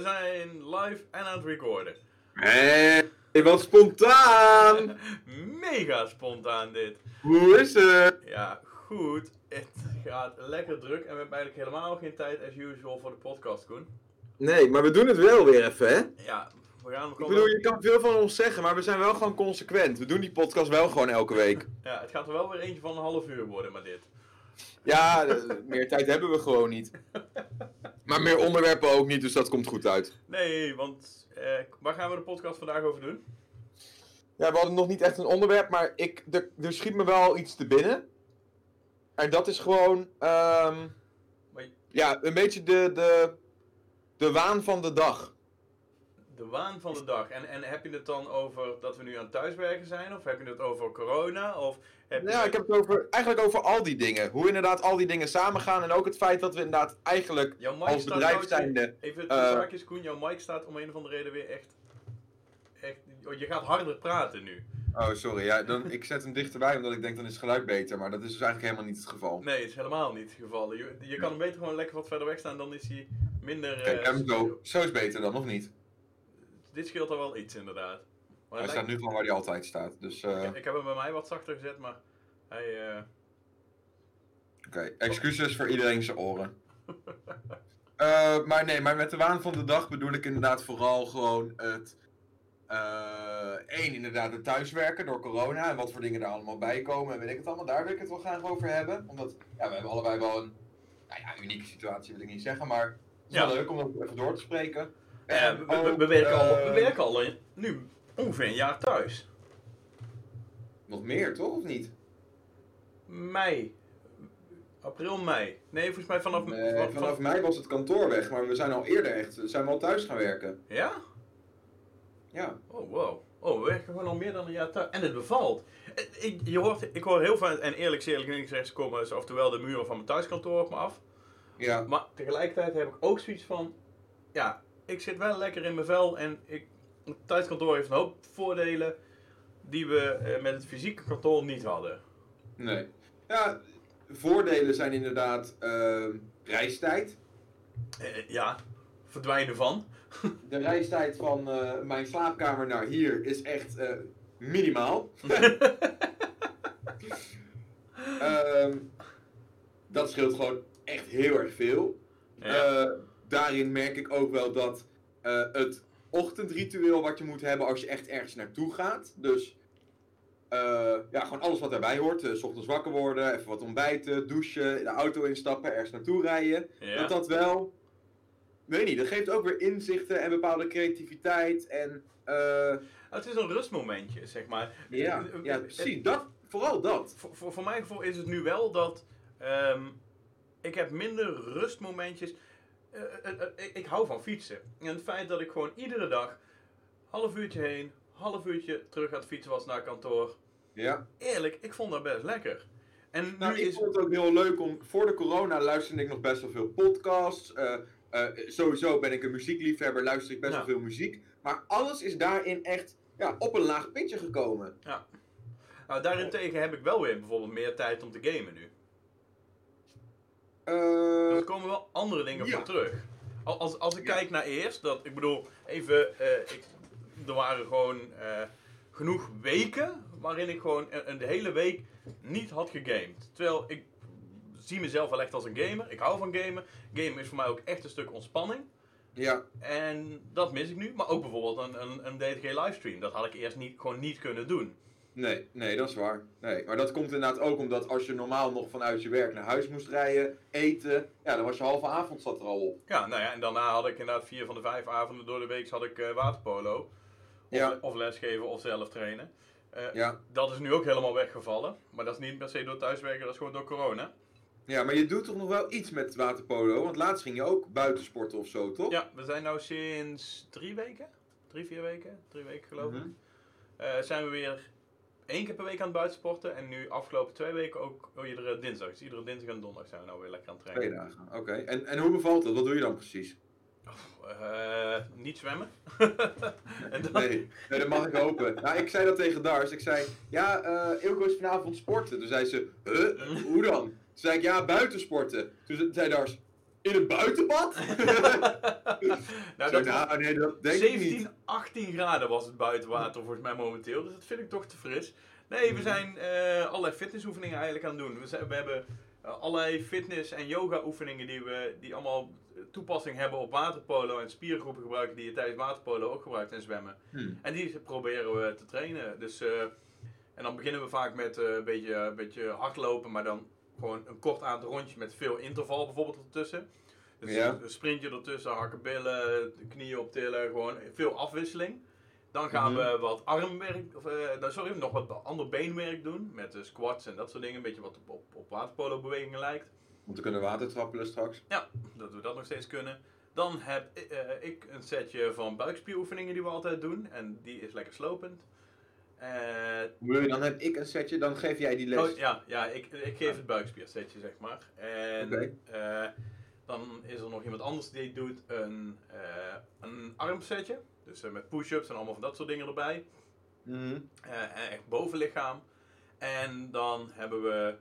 we zijn live en aan het recorden. Hé, wat spontaan! Mega spontaan dit. Hoe is het? Ja, goed. Het gaat lekker druk en we hebben eigenlijk helemaal geen tijd as usual voor de podcast, Koen. Nee, maar we doen het wel weer even, hè? Ja, we gaan Ik bedoel, je kan veel van ons zeggen, maar we zijn wel gewoon consequent. We doen die podcast wel gewoon elke week. Ja, het gaat er wel weer eentje van een half uur worden, maar dit. Ja, eh, meer tijd hebben we gewoon niet. Maar meer onderwerpen ook niet, dus dat komt goed uit. Nee, want eh, waar gaan we de podcast vandaag over doen? Ja, we hadden nog niet echt een onderwerp, maar ik, er, er schiet me wel iets te binnen. En dat is gewoon, ehm, Maar- ja, een beetje de, de, de waan van de dag. De waan van de dag. En, en heb je het dan over dat we nu aan thuiswerken zijn? Of heb je het over corona? Of heb je Ja, ik heb het over, eigenlijk over al die dingen. Hoe inderdaad al die dingen samengaan. En ook het feit dat we inderdaad eigenlijk als bedrijf zijnde... Even de zaakjes, Koen. Jouw mic staat om een of andere reden weer echt... echt oh, je gaat harder praten nu. Oh, sorry. Ja, dan, ik zet hem dichterbij omdat ik denk dan is het geluid beter. Maar dat is dus eigenlijk helemaal niet het geval. Nee, het is helemaal niet het geval. Je, je kan hem beter gewoon lekker wat verder weg staan, dan is hij minder... Kijk, eh, hem. Zo is beter dan, of niet? Dit scheelt er wel iets, inderdaad. Maar Hij staat nu gewoon waar hij altijd staat. Dus, eh, oké. ik, ik heb hem bij mij wat zachter gezet, maar hij... eh, Excuses voor iedereen zijn oren. Eh, maar nee, maar met de waan van de dag bedoel ik inderdaad vooral gewoon het... Eén, inderdaad het thuiswerken door corona en wat voor dingen er allemaal bij komen en weet ik het allemaal. Daar wil ik het wel graag over hebben. Omdat, ja, we hebben allebei wel een, nou ja, unieke situatie wil ik niet zeggen, maar het is Ja. wel leuk om dat even door te spreken. Eh, En we, we- we ook, werken al, we werken al in- nu ongeveer een jaar thuis. Nog meer, toch? Of niet? Mei. April, mei. Nee, volgens mij vanaf... Nee, vanaf van- mei was het kantoor weg, maar we zijn al eerder echt, zijn we al thuis gaan werken. Ja? Ja. Oh, wow. Oh, we werken gewoon al meer dan een jaar thuis. En het bevalt. Eh, Ik, je hoort, ik hoor heel veel, en eerlijk eerlijk niks rechts komen, dus oftewel de muren van mijn thuiskantoor op me af. Ja. Maar tegelijkertijd heb ik ook zoiets van, ja, ik zit wel lekker in mijn vel en ik, het thuiskantoor heeft een hoop voordelen die we eh, met het fysieke kantoor niet hadden. Nee. Ja, voordelen zijn inderdaad ehm, reistijd. Eh, ja, verdwijnen van. De reistijd van eh, mijn slaapkamer naar hier is echt minimaal. Ehm, dat scheelt gewoon echt heel erg veel. Ja. Daarin merk ik ook wel dat eh, het ochtendritueel wat je moet hebben als je echt ergens naartoe gaat. Dus eh, ja, gewoon alles wat daarbij hoort. 's ochtends wakker worden, even wat ontbijten, douchen, de auto instappen, ergens naartoe rijden. ja. Dat dat wel. Weet niet, dat geeft ook weer inzichten en bepaalde creativiteit. En eh, het is een rustmomentje, zeg maar. ja, ja, precies. Dat, vooral dat. Voor, voor, voor mijn gevoel is het nu wel dat ehm, ik heb minder rustmomentjes. Eh, eh, eh, ik, hou van fietsen. En het feit dat ik gewoon iedere dag half uurtje heen, half uurtje terug aan het fietsen was naar kantoor. Ja. Eerlijk, ik vond dat best lekker. En Nou, nu ik is... vond het ook heel leuk om. Voor de corona luisterde ik nog best wel veel podcasts. sowieso ben ik een muziekliefhebber, luister ik best Ja. wel veel muziek. Maar alles is daarin echt ja, op een laag pitje gekomen. Nou, daarentegen heb ik wel weer bijvoorbeeld meer tijd om te gamen nu. Eh, Er komen wel andere dingen ja. voor terug. Al- Als, als ik Ja. kijk naar eerst, dat, ik bedoel, even, eh, ik, er waren gewoon eh, genoeg weken waarin ik gewoon een, een hele week niet had gegamed. Terwijl ik zie mezelf wel echt als een gamer. Ik hou van gamen. Gamen is voor mij ook echt een stuk ontspanning. ja, En dat mis ik nu. Maar ook bijvoorbeeld een, een, een DTG livestream. Dat had ik eerst niet, gewoon niet kunnen doen. Nee, nee, dat is waar. Nee, maar dat komt inderdaad ook omdat als je normaal nog vanuit je werk naar huis moest rijden, eten, ja, dan was je halve avond zat er al op. Ja, nou ja, en daarna had ik inderdaad vier van de vijf avonden door de week had ik eh, waterpolo. Of, Ja. of lesgeven of zelf trainen. Eh, Ja. Dat is nu ook helemaal weggevallen. Maar dat is niet per se door thuiswerken, dat is gewoon door corona. ja, maar je doet toch nog wel iets met waterpolo? Want laatst ging je ook buitensporten of zo, toch? Ja, we zijn nou sinds drie weken, drie, vier weken, drie weken geloof ik, Mhm. eh, zijn we weer één keer per week aan het buitensporten. En nu afgelopen twee weken ook oh, iedere dinsdag. Dus iedere dinsdag en donderdag zijn we nou weer lekker aan het Twee trainen. dagen, oké. En, en hoe bevalt dat? Wat doe je dan precies? Eh, niet zwemmen. dan, Nee, nee, dat mag ik hopen. Nou, ik zei dat tegen Dars. Ik zei, ja, eh Ilko is vanavond sporten. Toen zei ze, huh? Hoe dan? Toen zei ik, ja, buitensporten. Toen zei Dars, in een buitenbad? nou, dat nou, nee, dat denk ik 17, niet. 18 graden was het buitenwater volgens mij momenteel. Dus dat vind ik toch te fris. Nee, we zijn eh, allerlei fitnessoefeningen eigenlijk aan het doen. We, zijn, we hebben eh, allerlei fitness- en yoga-oefeningen die, we, die allemaal toepassing hebben op waterpolo. En spiergroepen gebruiken die je tijdens waterpolo ook gebruikt en zwemmen. Hm. En die proberen we te trainen. Dus, eh, en dan beginnen we vaak met een, beetje, een beetje hardlopen, maar dan gewoon een kort aantal rondjes met veel interval bijvoorbeeld ertussen. Dus Ja. een sprintje ertussen, hakken billen, knieën optillen, gewoon veel afwisseling. Dan gaan Mhm. we wat armwerk, of, eh, nou, sorry, nog wat ander beenwerk doen. Met eh, squats en dat soort dingen. Een beetje wat op, op, waterpolo bewegingen lijkt. Om te kunnen watertrappelen straks. Dat we dat nog steeds kunnen. Dan heb eh, ik een setje van buikspieroefeningen die we altijd doen. En die is lekker slopend. Eh, Dan heb ik een setje, dan geef jij die les. Oh, ja, ja ik, ik geef het buikspiersetje, zeg maar. En Oké. eh, dan is er nog iemand anders die doet een, eh een armsetje. Dus met push-ups en allemaal van dat soort dingen erbij. Mhm. En echt bovenlichaam. En dan hebben we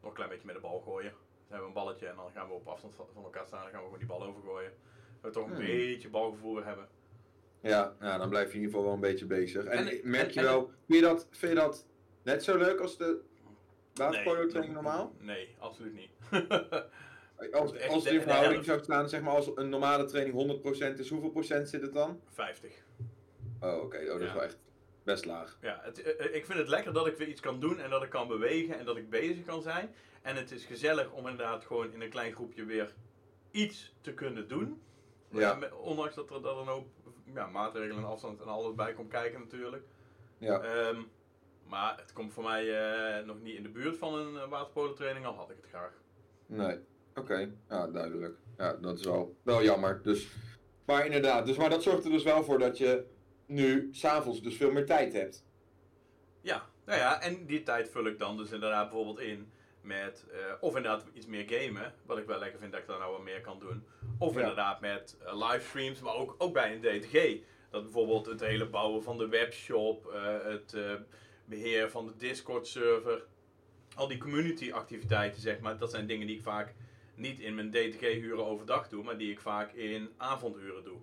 nog een klein beetje met de bal gooien. Dan hebben we een balletje en dan gaan we op afstand van elkaar staan. Dan gaan we gewoon die bal overgooien. Dat we toch een Hmm. beetje balgevoer hebben. Ja, nou, dan blijf je in ieder geval wel een beetje bezig. En, En- merk en- je en- wel, vind je, dat, vind je dat net zo leuk als de waterpolo training nee, normaal? Nee, absoluut niet. Als, Echt als de- de verhouding zou staan, zeg maar, als een normale training 100% is, hoeveel procent zit het dan? 50. Oh, oké, oh, dat is wel echt best laag. Ja, het, eh, eh, ik vind het lekker dat ik weer iets kan doen en dat ik kan bewegen en dat ik bezig kan zijn. En het is gezellig om inderdaad gewoon in een klein groepje weer iets te kunnen doen. Ja. Ondanks dat er, dat een hoop ja, maatregelen en afstand en alles bij komt kijken natuurlijk. Ja, Ehm, maar het komt voor mij eh, nog niet in de buurt van een uh, waterpolotraining, al had ik het graag. nee. Oké, ja, duidelijk. Ja, dat is wel, wel jammer. Dus, maar inderdaad, dus, maar dat zorgt er dus wel voor dat je nu s'avonds dus veel meer tijd hebt. Ja, nou ja, en die tijd vul ik dan dus inderdaad bijvoorbeeld in met, eh, of inderdaad iets meer gamen, wat ik wel lekker vind dat ik daar nou wat meer kan doen. Of Ja. inderdaad met eh, livestreams, maar ook, ook bij een DTG. Dat bijvoorbeeld het hele bouwen van de webshop, eh, het eh, beheer van de Discord server, al die community activiteiten zeg maar, dat zijn dingen die ik vaak niet in mijn DTG-uren overdag doe, maar die ik vaak in avonduren doe.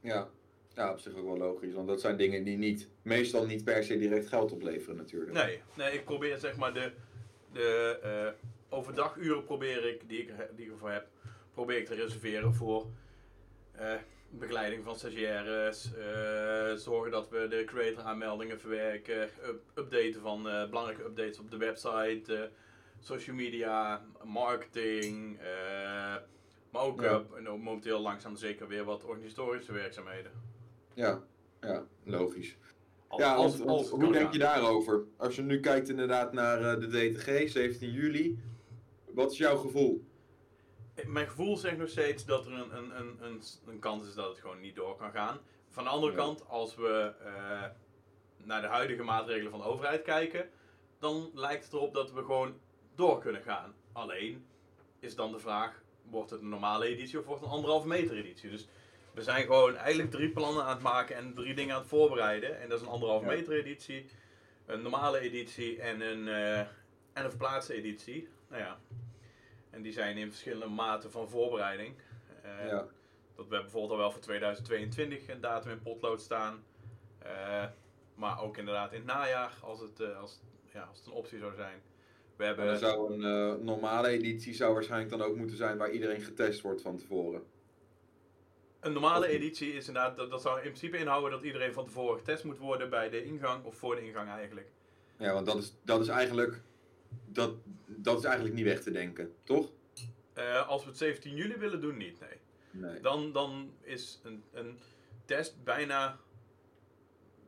Ja. ja, op zich ook wel logisch, want dat zijn dingen die niet, meestal niet per se direct geld opleveren natuurlijk. Nee, nee ik probeer zeg maar de, de overdaguren probeer ik, die ik, die ik ervoor heb, probeer ik te reserveren voor eh, begeleiding van stagiaires, eh, zorgen dat we de creator aanmeldingen verwerken, up- updaten van eh, belangrijke updates op de website, social media, marketing, maar ook Ja. momenteel langzaam zeker weer wat organisatorische werkzaamheden. Ja, ja, logisch. Als- ja, als- als hoe denk je daarover? Als je nu kijkt inderdaad naar de DTG, 17 juli. Wat is jouw gevoel? Mijn gevoel zegt nog steeds dat er een, een, een, een, een kans is dat het gewoon niet door kan gaan. Van de andere Ja. kant, als we eh, naar de huidige maatregelen van de overheid kijken, dan lijkt het erop dat we gewoon door kunnen gaan. Alleen is dan de vraag, wordt het een normale editie of wordt het een anderhalve meter editie? Dus we zijn gewoon eigenlijk drie plannen aan het maken en drie dingen aan het voorbereiden. En dat is een anderhalve Ja. meter editie, een normale editie en een, eh, en een verplaatste editie. Nou ja, en die zijn in verschillende maten van voorbereiding. Eh, ja. Dat we bijvoorbeeld al wel voor 2022 een datum in potlood staan. Eh, maar ook inderdaad in het najaar, als het, eh, als, ja, als het een optie zou zijn. We En hebben dan zou een normale editie zou waarschijnlijk dan ook moeten zijn waar iedereen getest wordt van tevoren. een normale editie, is inderdaad, dat, dat zou in principe inhouden dat iedereen van tevoren getest moet worden bij de ingang, of voor de ingang eigenlijk. Ja, want dat is, dat is eigenlijk. Dat, dat is eigenlijk niet weg te denken, toch? Eh, als we het 17 juli willen doen, niet, nee. Nee. Dan, dan is een, een test bijna,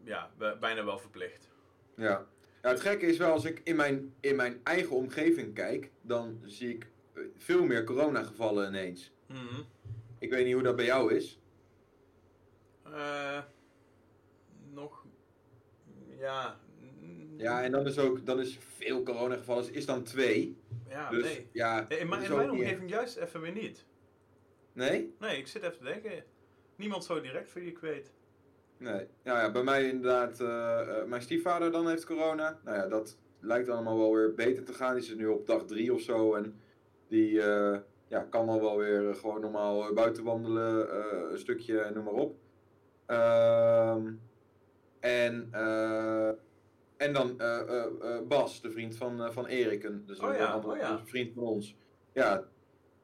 ja, bij- bijna wel verplicht. Ja. ja, het gekke is wel, als ik in mijn, in mijn eigen omgeving kijk, dan zie ik eh, veel meer coronagevallen ineens. Mhm. Ik weet niet hoe dat bij jou is. Eh, nog, ja. Ja, en dan is ook dan is veel coronagevallen, is dan twee. Ja, dus nee. ja. In, mijn, in mijn niet omgeving juist even weer niet. Nee? Nee, ik zit even te denken. Niemand zo direct voor die ik weet. Nee. Ja, ja bij mij inderdaad, eh, eh, mijn stiefvader dan heeft corona. Nou ja, dat lijkt allemaal wel weer beter te gaan. Die zit nu op dag drie of zo. En die, eh, ja, kan al wel weer gewoon normaal buiten wandelen, eh, een stukje, noem maar op. Ehm, en, eh, en dan eh, eh, eh, Bas, de vriend van, van Erik, een, dus Oh een ja, andere oh ja. een vriend van ons. Ja,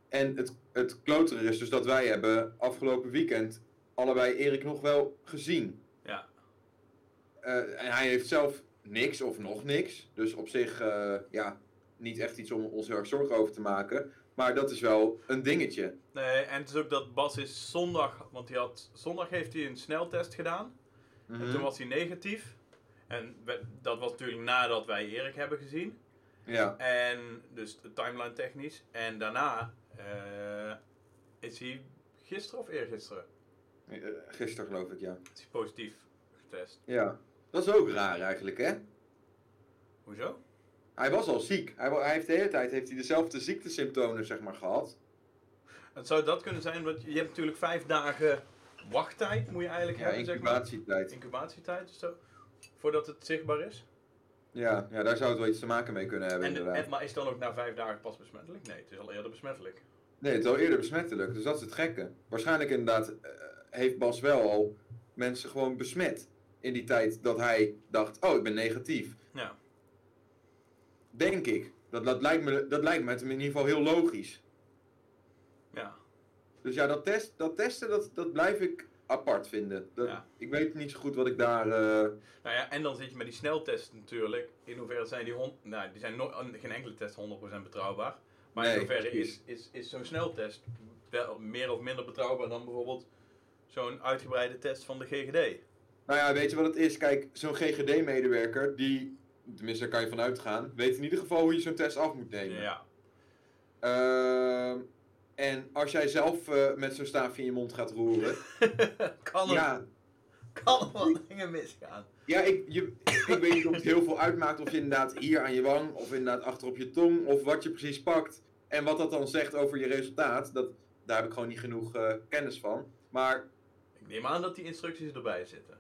en het, het klotere is dus dat wij hebben afgelopen weekend allebei Erik nog wel gezien. Ja. En hij heeft zelf niks of nog niks. Dus op zich, ja, niet echt iets om ons heel erg zorgen over te maken. Maar dat is wel een dingetje. Nee, en het is ook dat Bas is zondag, want hij had, zondag heeft hij een sneltest gedaan. En Mhm. toen was hij negatief. En we- dat was natuurlijk nadat wij Erik hebben gezien. Ja, En dus de timeline technisch. En daarna eh, is hij gisteren of eergisteren eh, gisteren geloof ik, ja. is hij positief getest. Ja, dat is ook raar eigenlijk, hè? Hoezo? Hij was al ziek. Hij, hij heeft de hele tijd heeft hij dezelfde ziektesymptomen, zeg maar, gehad. Het zou dat kunnen zijn, want je hebt natuurlijk vijf dagen wachttijd, moet je eigenlijk Ja, hebben, zeg maar. incubatietijd. Incubatietijd of zo. Voordat het zichtbaar is. Ja, ja, daar zou het wel iets te maken mee kunnen hebben, En, inderdaad. en, maar is dan ook na vijf dagen pas besmettelijk? Nee, het is al eerder besmettelijk. Nee, het is al eerder besmettelijk, dus dat is het gekke. Waarschijnlijk inderdaad eh, heeft Bas wel al mensen gewoon besmet. In die tijd dat hij dacht, oh, ik ben negatief. Ja. Denk ik. Dat, dat, lijkt me, dat lijkt me in ieder geval heel logisch. Ja. Dus ja, dat, test, dat testen, dat, dat blijf ik apart vinden. Dat, Ja. Ik weet niet zo goed wat ik daar... eh, Nou ja, en dan zit je met die sneltest natuurlijk. In hoeverre zijn die hond... Nou, die zijn no geen enkele test 100% betrouwbaar. Maar in Nee, hoeverre precies. is, is, is zo'n sneltest wel meer of minder betrouwbaar dan bijvoorbeeld zo'n uitgebreide test van de GGD? Nou ja, weet je wat het is? Kijk, zo'n GGD-medewerker, die, tenminste daar kan je van uitgaan, weet in ieder geval hoe je zo'n test af moet nemen. Ja. Ehm, en als jij zelf eh, met zo'n staafje in je mond gaat roeren, kan er, ja, kan er wat dingen misgaan. ja ik, je, ik weet niet of het heel veel uitmaakt of je inderdaad hier aan je wang, of inderdaad achter op je tong, of wat je precies pakt. En wat dat dan zegt over je resultaat, dat, daar heb ik gewoon niet genoeg eh, kennis van. Maar, Ik neem aan dat die instructies erbij zitten.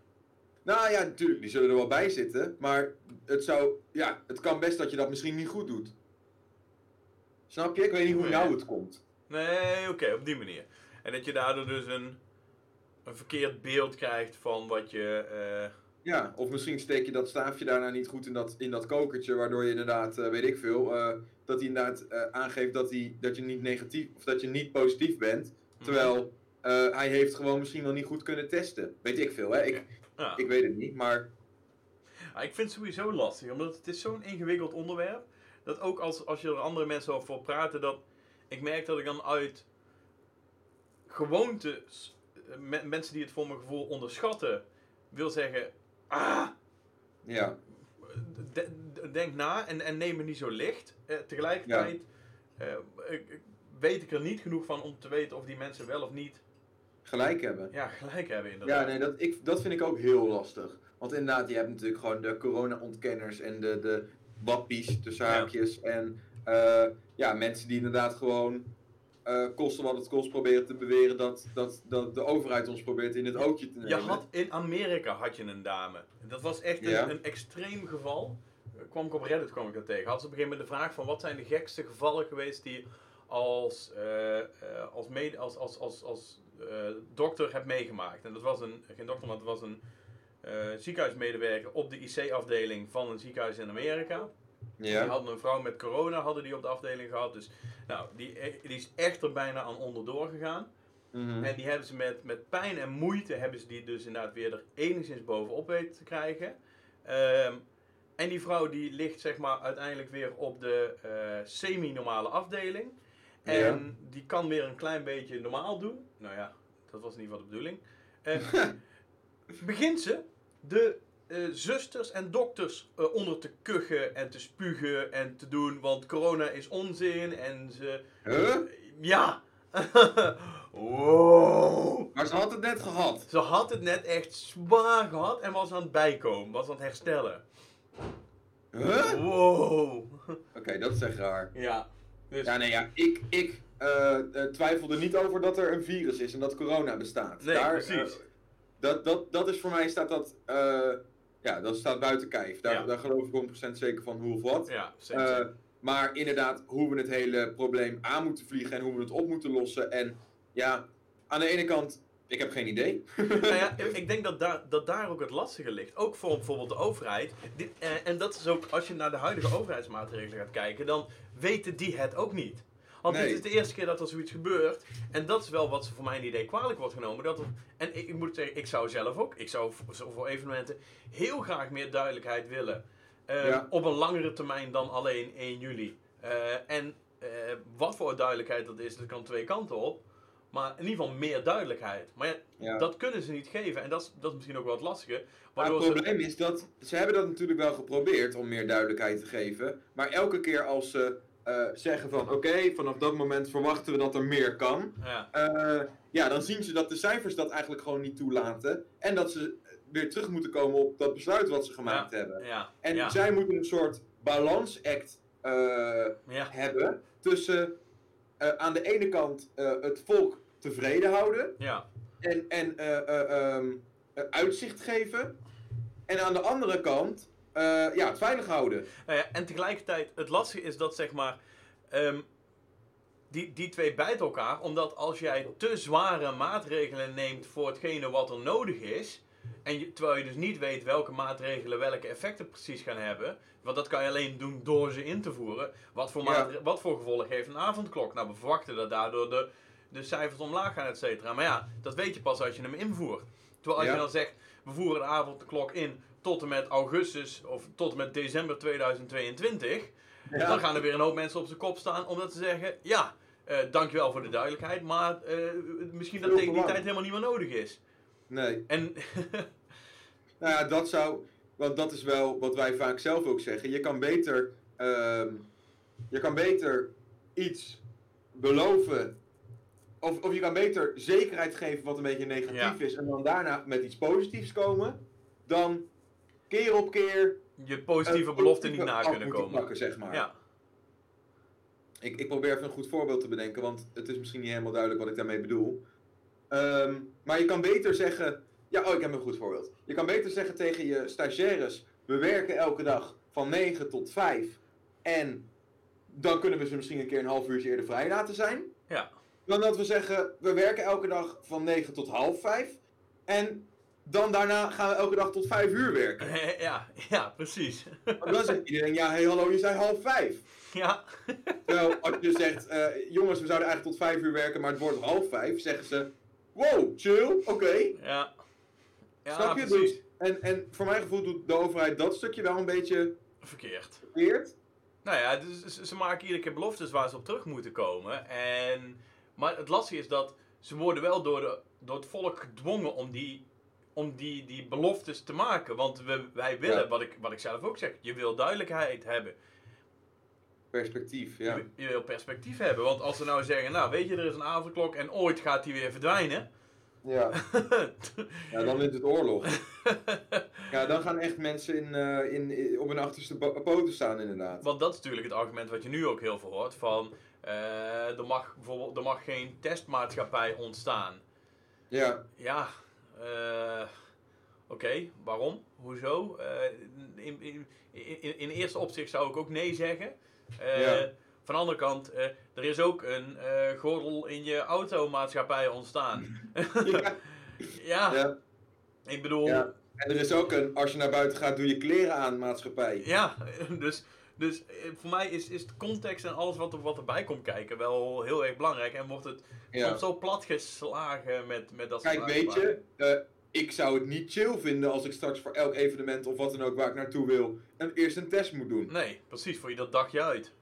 nou ja, natuurlijk, die zullen er wel bij zitten, maar het zou, ja, het kan best dat je dat misschien niet goed doet. Snap je? Ik weet niet hoe nou het komt. Nee, oké, op die manier. En dat je daardoor dus een, een verkeerd beeld krijgt van wat je... eh, Ja, of misschien steek je dat staafje daarna niet goed in dat, in dat kokertje, waardoor je inderdaad, eh, weet ik veel, eh, dat hij inderdaad aangeeft dat, hij, dat je niet negatief of dat je niet positief bent. Terwijl eh, hij heeft gewoon misschien wel niet goed kunnen testen. Weet ik veel, hè? Ik, ja. ik weet het niet, maar Ja, ik vind het sowieso lastig, omdat het is zo'n ingewikkeld onderwerp. Dat ook als, als je er andere mensen over voor praten, dat ik merk dat ik dan uit gewoontes, me- mensen die het voor mijn gevoel onderschatten, wil zeggen, ah, ja. de- de- denk na en, en neem het niet zo licht. Eh, tegelijkertijd eh, weet ik er niet genoeg van om te weten of die mensen wel of niet gelijk hebben. ja, gelijk hebben inderdaad. Ja, nee, dat, ik, dat vind ik ook heel lastig. Want inderdaad, je hebt natuurlijk gewoon de corona-ontkenners en de, de wappies, tussen Ja. haakjes. En eh, ja, mensen die inderdaad gewoon eh kosten wat het kost proberen te beweren dat, dat, dat de overheid ons probeert in het ootje te nemen. Je had in Amerika had je een dame. Dat was echt een, Ja. een extreem geval. Eh, kwam ik op Reddit kwam ik dat tegen. Had ze op een gegeven moment de vraag van wat zijn de gekste gevallen geweest die als, eh, als, mede, als, als, als, als dokter hebt meegemaakt. En dat was een, geen dokter, maar het was een ziekenhuismedewerker op de IC-afdeling van een ziekenhuis in Amerika. Die Ja, hadden een vrouw met corona hadden die op de afdeling gehad. Dus nou, die, die is echt er bijna aan onderdoor gegaan. Mhm. En die hebben ze met, met pijn en moeite hebben ze die dus inderdaad weer er enigszins bovenop weten te krijgen. Ehm, en die vrouw die ligt zeg maar uiteindelijk weer op de eh, semi-normale afdeling. En Ja. die kan weer een klein beetje normaal doen. Nou ja, dat was in ieder geval de bedoeling. Eh, begint ze de eh, zusters en dokters eh, onder te kuchen en te spugen en te doen. Want corona is onzin en ze... Huh? Ja! wow! Maar ze had het net gehad. Ze had het net echt zwaar gehad en was aan het bijkomen, was aan het herstellen. Huh? Wow! Oké, dat is echt raar. Ja. Dus, Ja, nee, ja, ik, ik eh, eh, twijfel er niet over dat er een virus is en dat corona bestaat. Nee, Daar, precies. eh, dat, dat, dat is voor mij, staat dat, eh, ja, dat staat buiten kijf. Daar, Ja. daar geloof ik 100% zeker van hoe of wat. ja, Eh, Maar inderdaad, hoe we het hele probleem aan moeten vliegen en hoe we het op moeten lossen. En ja, aan de ene kant, ik heb geen idee. nou ja, ik denk dat daar, dat daar ook het lastige ligt. Ook voor bijvoorbeeld de overheid. Dit, eh, en dat is ook, als je naar de huidige overheidsmaatregelen gaat kijken, dan weten die het ook niet. Want Nee. dit is de eerste keer dat er zoiets gebeurt. En dat is wel wat ze voor mijn idee kwalijk wordt genomen. Dat er, en ik, ik moet zeggen, ik zou zelf ook, ik zou voor, evenementen heel graag meer duidelijkheid willen. Eh, Ja. Op een langere termijn dan alleen 1 juli. Eh, en eh, wat voor duidelijkheid dat is, dat kan twee kanten op. Maar in ieder geval meer duidelijkheid. Maar ja, Ja. dat kunnen ze niet geven. En dat is, dat is misschien ook wel het lastige. Maar het ze- probleem is dat ze hebben dat natuurlijk wel geprobeerd om meer duidelijkheid te geven. Maar elke keer als ze eh, zeggen van oké, vanaf dat moment verwachten we dat er meer kan. Ja, eh, ja, dan zien ze dat de cijfers dat eigenlijk gewoon niet toelaten. En dat ze weer terug moeten komen op dat besluit wat ze gemaakt hebben. ja, En zij moeten een soort balansact eh, hebben tussen aan de ene kant het volk tevreden houden ja, en, en eh, eh, ehm, eh, uitzicht geven. En aan de andere kant ja, het veilig houden. Nou ja, en tegelijkertijd, het lastige is dat zeg maar. ehm, die, die twee bijten elkaar, omdat als jij te zware maatregelen neemt voor hetgene wat er nodig is. En je, terwijl je dus niet weet welke maatregelen welke effecten precies gaan hebben. Want dat kan je alleen doen door ze in te voeren. Wat voor, Ja. wat voor gevolg heeft een avondklok? Nou, we verwachten dat daardoor de, de cijfers omlaag gaan, et cetera. Maar ja, dat weet je pas als je hem invoert. Terwijl als Ja. je dan zegt, we voeren de avondklok in tot en met augustus of tot en met december 2022. Ja. Dan gaan er weer een hoop mensen op zijn kop staan omdat ze zeggen, ja, eh, dankjewel voor de duidelijkheid, maar eh, misschien dat tegen te die tijd helemaal niet meer nodig is. Nee. En Nou ja, dat zou. Want dat is wel wat wij vaak zelf ook zeggen. Je kan beter. ehm, je kan beter iets beloven. Of, of je kan beter zekerheid geven wat een beetje negatief Ja. is. En dan daarna met iets positiefs komen. Dan keer op keer. je positieve een beloften niet na kunnen komen. Plakken, zeg maar. Ja, Ik, ik probeer even een goed voorbeeld te bedenken, want het is misschien niet helemaal duidelijk wat ik daarmee bedoel. Ehm, maar je kan beter zeggen. Ja, oh, ik heb een goed voorbeeld. Je kan beter zeggen tegen je stagiaires: we werken elke dag van 9 tot 5. En dan kunnen we ze misschien een keer een half uurtje eerder vrij laten zijn. ja, Dan dat we zeggen: we werken elke dag van 9 tot half 5. En dan daarna gaan we elke dag tot 5 uur werken. ja, ja, precies. Dan zegt iedereen: ja, hey, hallo, je zei half 5. ja, Terwijl als je zegt, eh, jongens, we zouden eigenlijk tot vijf uur werken, maar het wordt half vijf, zeggen ze, wow, chill, oké. ja. Ja, Snap je? precies. Dus, en, en voor mijn gevoel doet de overheid dat stukje wel een beetje Verkeerd. verkeerd. Nou ja, dus ze- ze maken iedere keer beloftes waar ze op terug moeten komen. En, maar het lastige is dat ze worden wel door, de, door het volk gedwongen om die, om die, die beloftes te maken. Want we, wij willen, Ja. wat, ik, wat ik zelf ook zeg, je wil duidelijkheid hebben. Perspectief, ja. Je, je wil perspectief hebben. Want als ze nou zeggen, nou weet je, er is een avondklok en ooit gaat die weer verdwijnen. Ja, ja dan is het oorlog. Ja, dan gaan echt mensen in, eh, in, in- op hun achterste poten staan, inderdaad. Want dat is natuurlijk het argument wat je nu ook heel veel hoort. Van, eh, er, mag bijvoorbeeld, er mag geen testmaatschappij ontstaan. Ja, Ja, eh, oké, waarom? Hoezo? Eh, in, in, in, in eerste opzicht zou ik ook nee zeggen. Eh, Ja. Van de andere kant, er is ook een gordel in je automaatschappij ontstaan. ja, ja, ja, ik bedoel, ja. ja, En er is ook een, als je naar buiten gaat, doe je kleren aan, maatschappij. dus, dus eh, voor mij is, is de context en alles wat, er, wat erbij komt kijken wel heel erg belangrijk. En wordt het Ja. soms zo platgeslagen met, met dat soort Kijk, weet je, eh, ik zou het niet chill vinden als ik straks voor elk evenement of wat dan ook waar ik naartoe wil, een, eerst een test moet doen. Nee, precies, voor je dat dagje uit.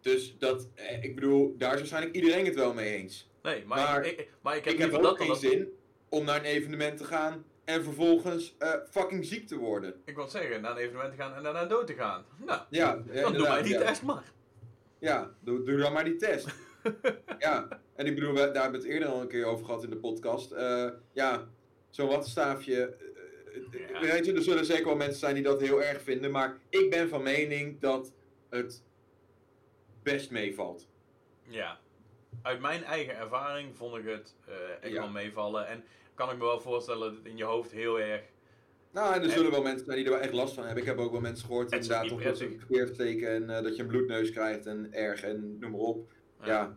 Dus dat, eh, ik bedoel, daar is waarschijnlijk iedereen het wel mee eens. Nee, maar, Maar ik, ik- maar ik heb Ik heb ook dat geen dat... zin om naar een evenement te gaan en vervolgens eh, fucking ziek te worden. Ik wil zeggen, naar een evenement te gaan en daarna dood te gaan. Nou, Ja, dan doe inderdaad, die ja. test maar. Ja, doe, doe dan maar die test. ja, en ik bedoel, we, daar hebben we het eerder al een keer over gehad in de podcast. Eh, ja, zo'n wattenstaafje. eh, Ja. Weet je, er zullen zeker wel mensen zijn die dat heel erg vinden. Maar ik ben van mening dat het best meevalt. Ja. Uit mijn eigen ervaring vond ik het echt Ja. wel meevallen. En kan ik me wel voorstellen dat het in je hoofd heel erg Nou, en er En- zullen wel mensen zijn die er wel echt last van hebben. Ik heb ook wel mensen gehoord Het is inderdaad of dat ze steken en eh, dat je een bloedneus krijgt en erg en noem maar op. Ja,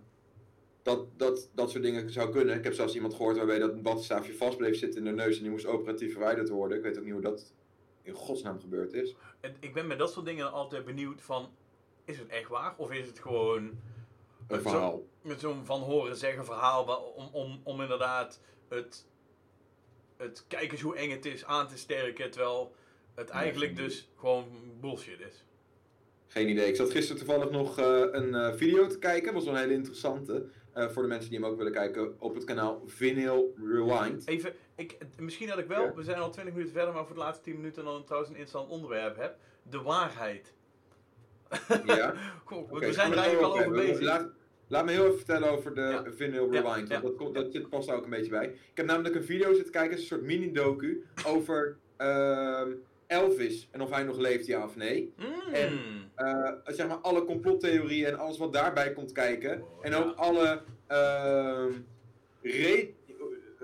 dat, dat, dat soort dingen zou kunnen. Ik heb zelfs iemand gehoord waarbij dat een badstaafje vast bleef zitten in de neus en die moest operatief verwijderd worden. Ik weet ook niet hoe dat in godsnaam gebeurd is. En ik ben met dat soort dingen altijd benieuwd van, is het echt waar? Of is het gewoon Een Zo- verhaal. met zo'n van horen zeggen verhaal om, om, om inderdaad het, het kijk eens hoe eng het is aan te sterken, terwijl het eigenlijk dus gewoon bullshit is. Geen idee. Ik zat gisteren toevallig nog eh, een eh, video te kijken. was wel een hele interessante. eh, voor de mensen die hem ook willen kijken op het kanaal Vinyl Rewind. Even, ik, misschien dat ik wel, Ja. we zijn al 20 minuten verder, maar voor de laatste 10 minuten dan trouwens een interessant onderwerp heb. De waarheid. Ja. Goh, we- zijn er eigenlijk al over bezig. Laat, me heel even vertellen over de Ja. Vinyl Rewind. ja. Dat, komt- dat zit, past daar ook een beetje bij. Ik heb namelijk een video zitten kijken, het is een soort mini-docu over ehm, Elvis. En of hij nog leeft, ja of nee. Mm. En- Eh, zeg maar alle complottheorieën en alles wat daarbij komt kijken. Oh, En ook alle, re-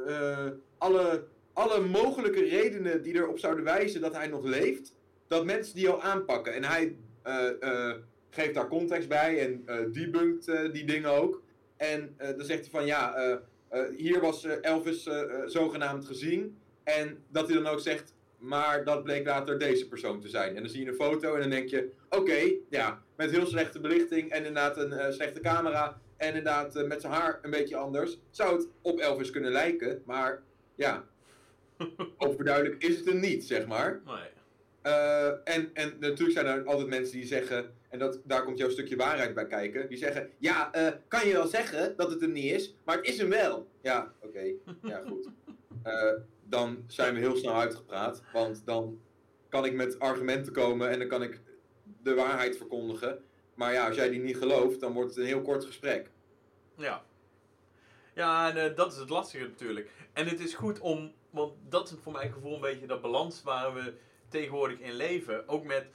eh, alle, alle mogelijke redenen die erop zouden wijzen dat hij nog leeft, dat mensen die al aanpakken. En hij eh, geeft daar context bij en eh debunkt eh, die dingen ook. En eh, dan zegt hij van ja, hier was Elvis zogenaamd gezien. En dat hij dan ook zegt, maar dat bleek later deze persoon te zijn. En dan zie je een foto en dan denk je, oké, ja, met heel slechte belichting en inderdaad een slechte camera. En inderdaad met zijn haar een beetje anders. Zou het op Elvis kunnen lijken, maar ja, overduidelijk is het hem niet, zeg maar. Nee. En, en natuurlijk zijn er altijd mensen die zeggen, en dat, daar komt jouw stukje waarheid bij kijken, die zeggen, ja, eh, kan je wel zeggen dat het hem niet is, maar het is hem wel. Ja, oké, ja goed. Eh, dan zijn we heel snel uitgepraat, want dan kan ik met argumenten komen en dan kan ik de waarheid verkondigen. Maar ja, als jij die niet gelooft, dan wordt het een heel kort gesprek. Ja. Ja, en eh, dat is het lastige natuurlijk. En het is goed om, want dat is voor mijn gevoel een beetje dat balans waar we tegenwoordig in leven. Ook met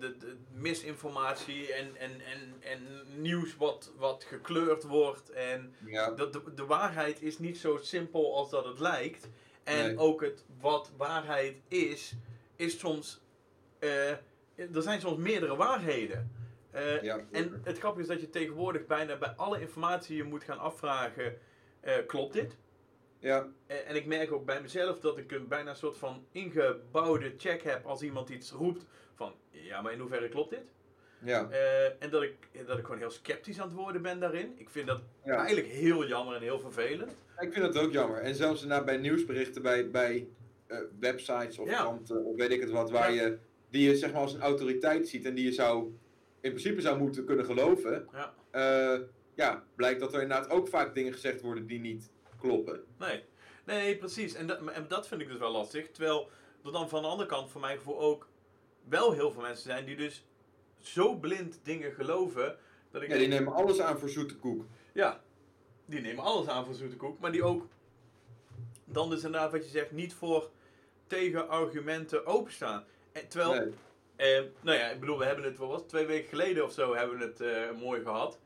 de, de misinformatie en, en, en, en nieuws wat, wat gekleurd wordt. En Ja, dat de, de waarheid is niet zo simpel als dat het lijkt. En Nee. ook het wat waarheid is, is soms. eh, er zijn soms meerdere waarheden. Eh, ja. en het grappige is dat je tegenwoordig bijna bij alle informatie je moet gaan afvragen: eh, klopt dit? ja, Eh, en ik merk ook bij mezelf dat ik een bijna een soort van ingebouwde check heb als iemand iets roept van ja, maar in hoeverre klopt dit? ja, Eh, en dat ik, dat ik gewoon heel sceptisch aan het worden ben daarin. Ik vind dat ja. eigenlijk heel jammer en heel vervelend. Ik vind dat ook jammer. En zelfs bij nieuwsberichten, bij, bij eh, websites of Ja. kranten of weet ik het wat, waar je, die je zeg maar als een autoriteit ziet en die je zou in principe zou moeten kunnen geloven. Ja. eh, ja, blijkt dat er inderdaad ook vaak dingen gezegd worden die niet kloppen. Nee, nee precies. En dat, en dat vind ik dus wel lastig. Terwijl er dan van de andere kant, voor mijn gevoel, ook wel heel veel mensen zijn die dus zo blind dingen geloven. Dat ik Ja, die nemen alles aan voor zoete koek. ja, die nemen alles aan voor zoete koek. Maar die ook dan dus inderdaad wat je zegt, niet voor tegenargumenten openstaan. En, terwijl, Nee. eh, nou ja, ik bedoel, we hebben het, wat was twee weken geleden of zo hebben we het eh, mooi gehad.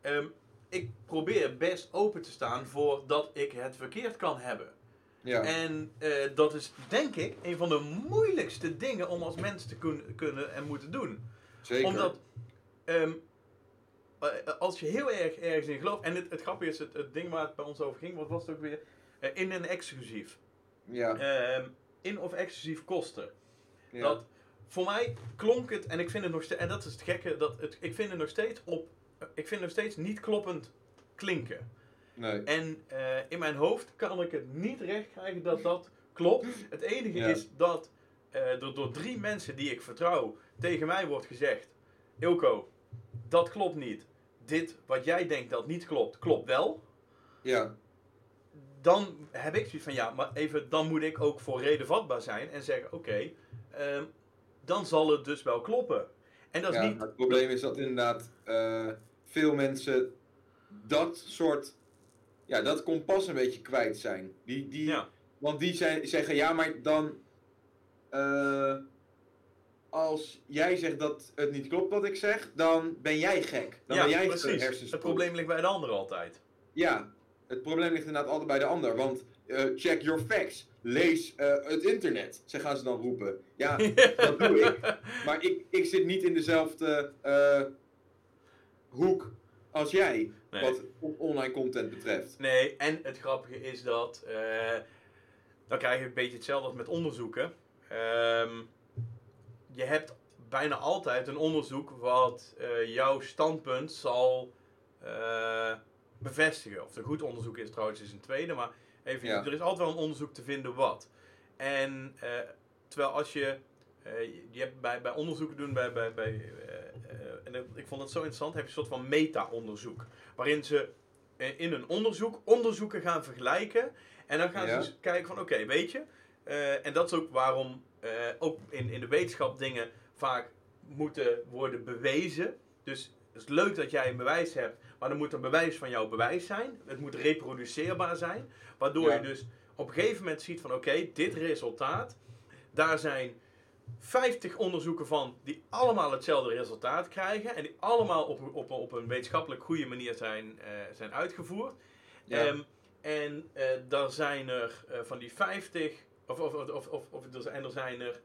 Ehm, ik probeer best open te staan voor dat ik het verkeerd kan hebben. Ja, En eh, dat is denk ik een van de moeilijkste dingen om als mens te kun- kunnen en moeten doen. zeker. Omdat ehm, eh, als je heel erg ergens in gelooft, en het, het grappige is, het, het ding waar het bij ons over ging, wat was het ook weer? Eh, in en exclusief. ja, Ehm, in of exclusief kosten. ja. Dat, voor mij klonk het, en ik vind het nog steeds, en dat is het gekke, dat het, ik vind het nog steeds op, ik vind het nog steeds niet kloppend klinken. Nee. En eh, in mijn hoofd kan ik het niet recht krijgen dat dat klopt. Het enige Ja. is dat eh, er door drie mensen die ik vertrouw tegen mij wordt gezegd: Ilko, dat klopt niet. Dit wat jij denkt dat niet klopt, klopt wel. Ja, Dan heb ik zoiets van ja, maar even, dan moet ik ook voor reden vatbaar zijn en zeggen: Oké, ehm, dan zal het dus wel kloppen. En dat is ja, niet. het probleem is dat inderdaad eh, veel mensen dat soort, ja, dat kompas een beetje kwijt zijn. Die, die, Ja, Want die zijn, zeggen, ja, maar dan. eh, als jij zegt dat het niet klopt wat ik zeg, dan ben jij gek. Dan ja ben jij precies. Het probleem ligt bij de ander altijd. Ja, het probleem ligt inderdaad altijd bij de ander. Want eh, check your facts. Lees eh, het internet. Ze gaan ze dan roepen. Ja, dat doe ik. Maar ik, ik zit niet in dezelfde hoek als jij. Nee. Wat on- online content betreft. Nee, en het grappige is dat. eh, dan krijg je een beetje hetzelfde als met onderzoeken. Ehm, je hebt bijna altijd een onderzoek wat eh, jouw standpunt zal eh, bevestigen. Of het een goed onderzoek is trouwens, is een tweede. Maar even, Ja. er is altijd wel een onderzoek te vinden wat. En terwijl als je. je- hebt bij, bij onderzoeken doen, bij, bij, bij, en ik vond het zo interessant, heb je een soort van meta-onderzoek. Waarin ze eh, in een onderzoek onderzoeken gaan vergelijken. En dan gaan Ja. ze kijken van oké, weet je. eh, en dat is ook waarom eh, ook in, in de wetenschap dingen vaak moeten worden bewezen. Dus het is leuk dat jij een bewijs hebt, maar dan moet een bewijs van jouw bewijs zijn. Het moet reproduceerbaar zijn. Waardoor Ja. je dus op een gegeven moment ziet van oké, dit resultaat. Daar zijn 50 onderzoeken van die allemaal hetzelfde resultaat krijgen. En die allemaal op, op, op een wetenschappelijk goede manier zijn, eh, zijn uitgevoerd. Ja. Ehm, en eh daar zijn er eh, van die 50, of, of, of, of, of er zijn er, zijn er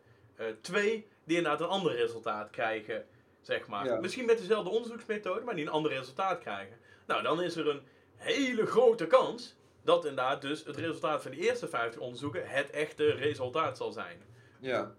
twee die inderdaad een ander resultaat krijgen. Zeg maar. Ja. Misschien met dezelfde onderzoeksmethode, maar die een ander resultaat krijgen. Nou, dan is er een hele grote kans dat inderdaad dus het resultaat van die eerste 50 onderzoeken het echte resultaat zal zijn. Ja.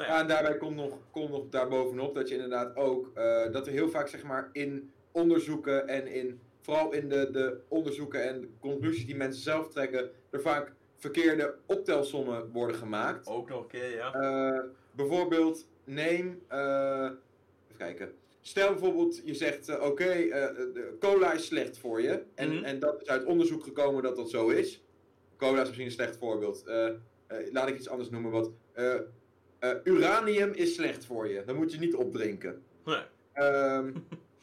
Nou Ja, ja, en daarbij komt nog, komt nog daarbovenop dat je inderdaad ook, eh, dat er heel vaak zeg maar in onderzoeken en in, vooral in de, de onderzoeken en de conclusies die mensen zelf trekken, er vaak verkeerde optelsommen worden gemaakt. ook nog een keer, ja. Eh, bijvoorbeeld, neem, eh, even kijken. Stel bijvoorbeeld, je zegt, oké, cola is slecht voor je. En, Mhm. en dat is uit onderzoek gekomen dat dat zo is. Cola is misschien een slecht voorbeeld. Laat ik iets anders noemen. Wat, eh, uranium is slecht voor je. Dat moet je niet opdrinken. Nee. Ehm,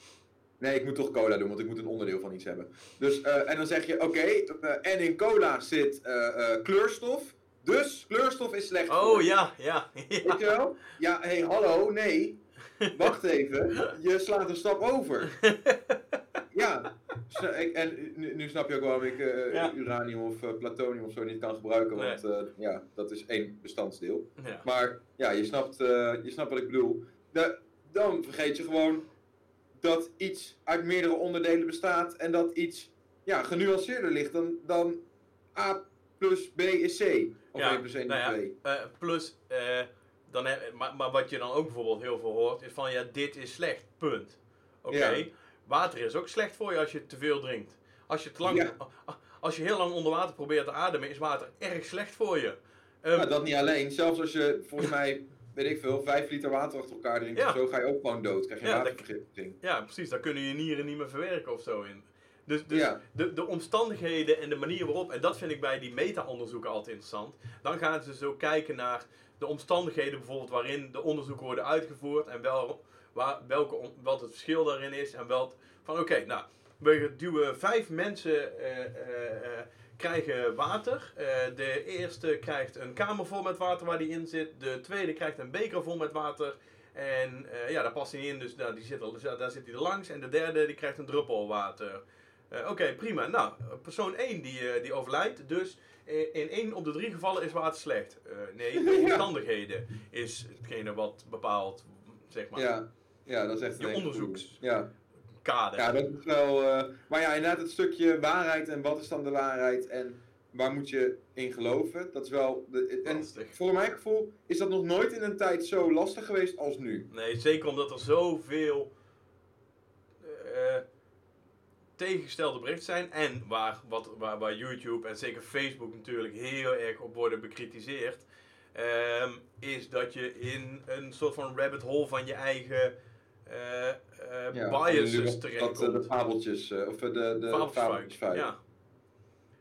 nee, ik moet toch cola doen, want ik moet een onderdeel van iets hebben. Dus, eh, en dan zeg je, oké, eh, en in cola zit kleurstof. Dus kleurstof is slecht voor Oh je. ja, ja. ja. Weet je wel? Ja, hé, hey, hallo, nee. Wacht even, je slaat een stap over. Ja, en nu, nu snap je ook waarom ik eh, Ja. uranium of eh, plutonium of zo niet kan gebruiken, want eh, ja, dat is één bestandsdeel. ja. Maar ja, je snapt, je snapt wat ik bedoel. De, dan vergeet je gewoon dat iets uit meerdere onderdelen bestaat en dat iets ja, genuanceerder ligt dan, dan A plus B is C. Of Ja, 1 plus 1 nou is ja, 2. eh, plus, dan heb, maar, maar wat je dan ook bijvoorbeeld heel veel hoort, is van ja, dit is slecht, punt. Oké, Ja. Water is ook slecht voor je als je te veel drinkt. Als je, te lang, Ja. als je heel lang onder water probeert te ademen, is water erg slecht voor je. Nou, dat niet alleen. Zelfs als je volgens mij, weet ik veel, 5 liter water achter elkaar drinkt Ja. of zo, ga je ook gewoon dood. Krijg je Ja, watervergiftiging. ja, precies, daar kunnen je nieren niet meer verwerken of zo in. Dus, dus Ja. de, de omstandigheden en de manier waarop, en dat vind ik bij die meta-onderzoeken altijd interessant. Dan gaan ze zo kijken naar de omstandigheden bijvoorbeeld waarin de onderzoeken worden uitgevoerd en wel, waar, welke, wat het verschil daarin is. En wel van oké, nou, we duwen vijf mensen eh, eh, eh, krijgen water. De eerste krijgt een kamer vol met water waar die in zit. De tweede krijgt een beker vol met water. En ja, daar past hij in, dus nou, die zit dus daar zit hij er langs. En de derde die krijgt een druppel water. Eh, Oké, prima. Nou, persoon 1 die, eh, die overlijdt. Dus eh, in één op de drie gevallen is water slecht. Nee, de omstandigheden is hetgene wat bepaalt, zeg maar, Ja. ja, dat is echt Je een hele onderzoeks- goeie. Ja. kader. ja, dat is wel... maar ja, inderdaad het stukje waarheid en wat is dan de waarheid en waar moet je in geloven, dat is wel... De, en Lastig. voor mijn gevoel is dat nog nooit in een tijd zo lastig geweest als nu. Nee, zeker omdat er zoveel eh, tegengestelde berichten zijn. En waar, wat, waar, waar YouTube en zeker Facebook natuurlijk heel erg op worden bekritiseerd. ehm, is dat je in een soort van rabbit hole van je eigen eh, eh, Ja, biases dat, dat, eh, terechtkomt. de fabeltjes, of de, de Fabeltjesfuik. fabeltjesfuik. Ja,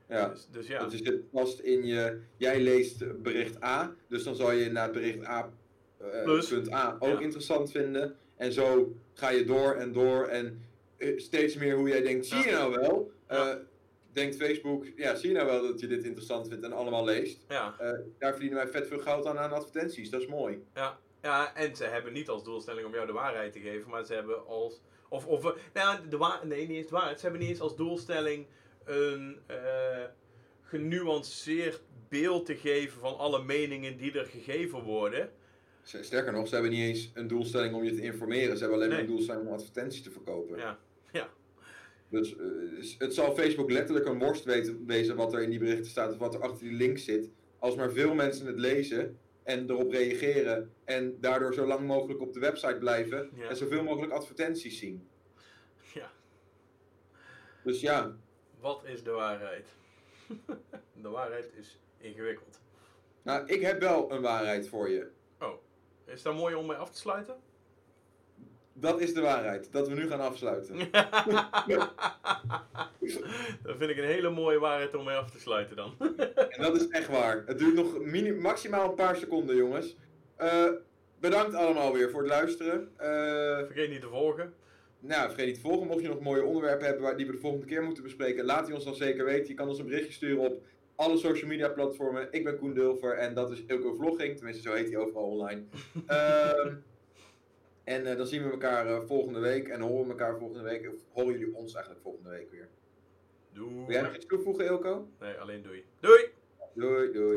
ja. dus, dus ja. Dat je zit vast in je. Jij leest bericht A, dus dan zal je naar bericht A. punt A ook Ja. interessant vinden. En zo ga je door en door. En steeds meer hoe jij denkt: zie je nou wel? Eh, denkt Facebook: ja, zie je nou wel dat je dit interessant vindt en allemaal leest? ja. Eh, daar verdienen wij vet veel geld aan aan advertenties. Dat is mooi. Ja, ja, en ze hebben niet als doelstelling om jou de waarheid te geven, maar ze hebben als. Of, of eh, nou de wa nee, niet eens de waarheid. Ze hebben niet eens als doelstelling een eh, genuanceerd beeld te geven van alle meningen die er gegeven worden. Sterker nog, ze hebben niet eens een doelstelling om je te informeren. Ze hebben alleen maar Nee. een doelstelling om advertenties te verkopen. Ja. Dus eh, het zal Facebook letterlijk een worst weten, wezen wat er in die berichten staat of wat er achter die link zit. Als maar veel mensen het lezen en erop reageren en daardoor zo lang mogelijk op de website blijven Ja. en zoveel mogelijk advertenties zien. Ja. Dus ja, Wat is de waarheid? de waarheid is ingewikkeld. nou, ik heb wel een waarheid voor je. Is dat mooi om mee af te sluiten? Dat is de waarheid, dat we nu gaan afsluiten. dat vind ik een hele mooie waarheid om mee af te sluiten dan. En dat is echt waar. Het duurt nog maximaal een paar seconden, jongens. Eh, bedankt allemaal weer voor het luisteren. Eh, Vergeet niet te volgen. nou, vergeet niet te volgen. Mocht je nog mooie onderwerpen hebben waar, die we de volgende keer moeten bespreken, laat die ons dan zeker weten. Je kan ons een berichtje sturen op alle social media platformen. Ik ben Koen Dulfer en dat is Ilko Vlogging. Tenminste, zo heet hij overal online. Ehm, en eh, dan zien we elkaar eh, volgende week en horen we elkaar volgende week. Of horen jullie ons eigenlijk volgende week weer. Wil jij nog Doei. iets toevoegen, Ilko? Nee, alleen doei. Doei! Doei, doei.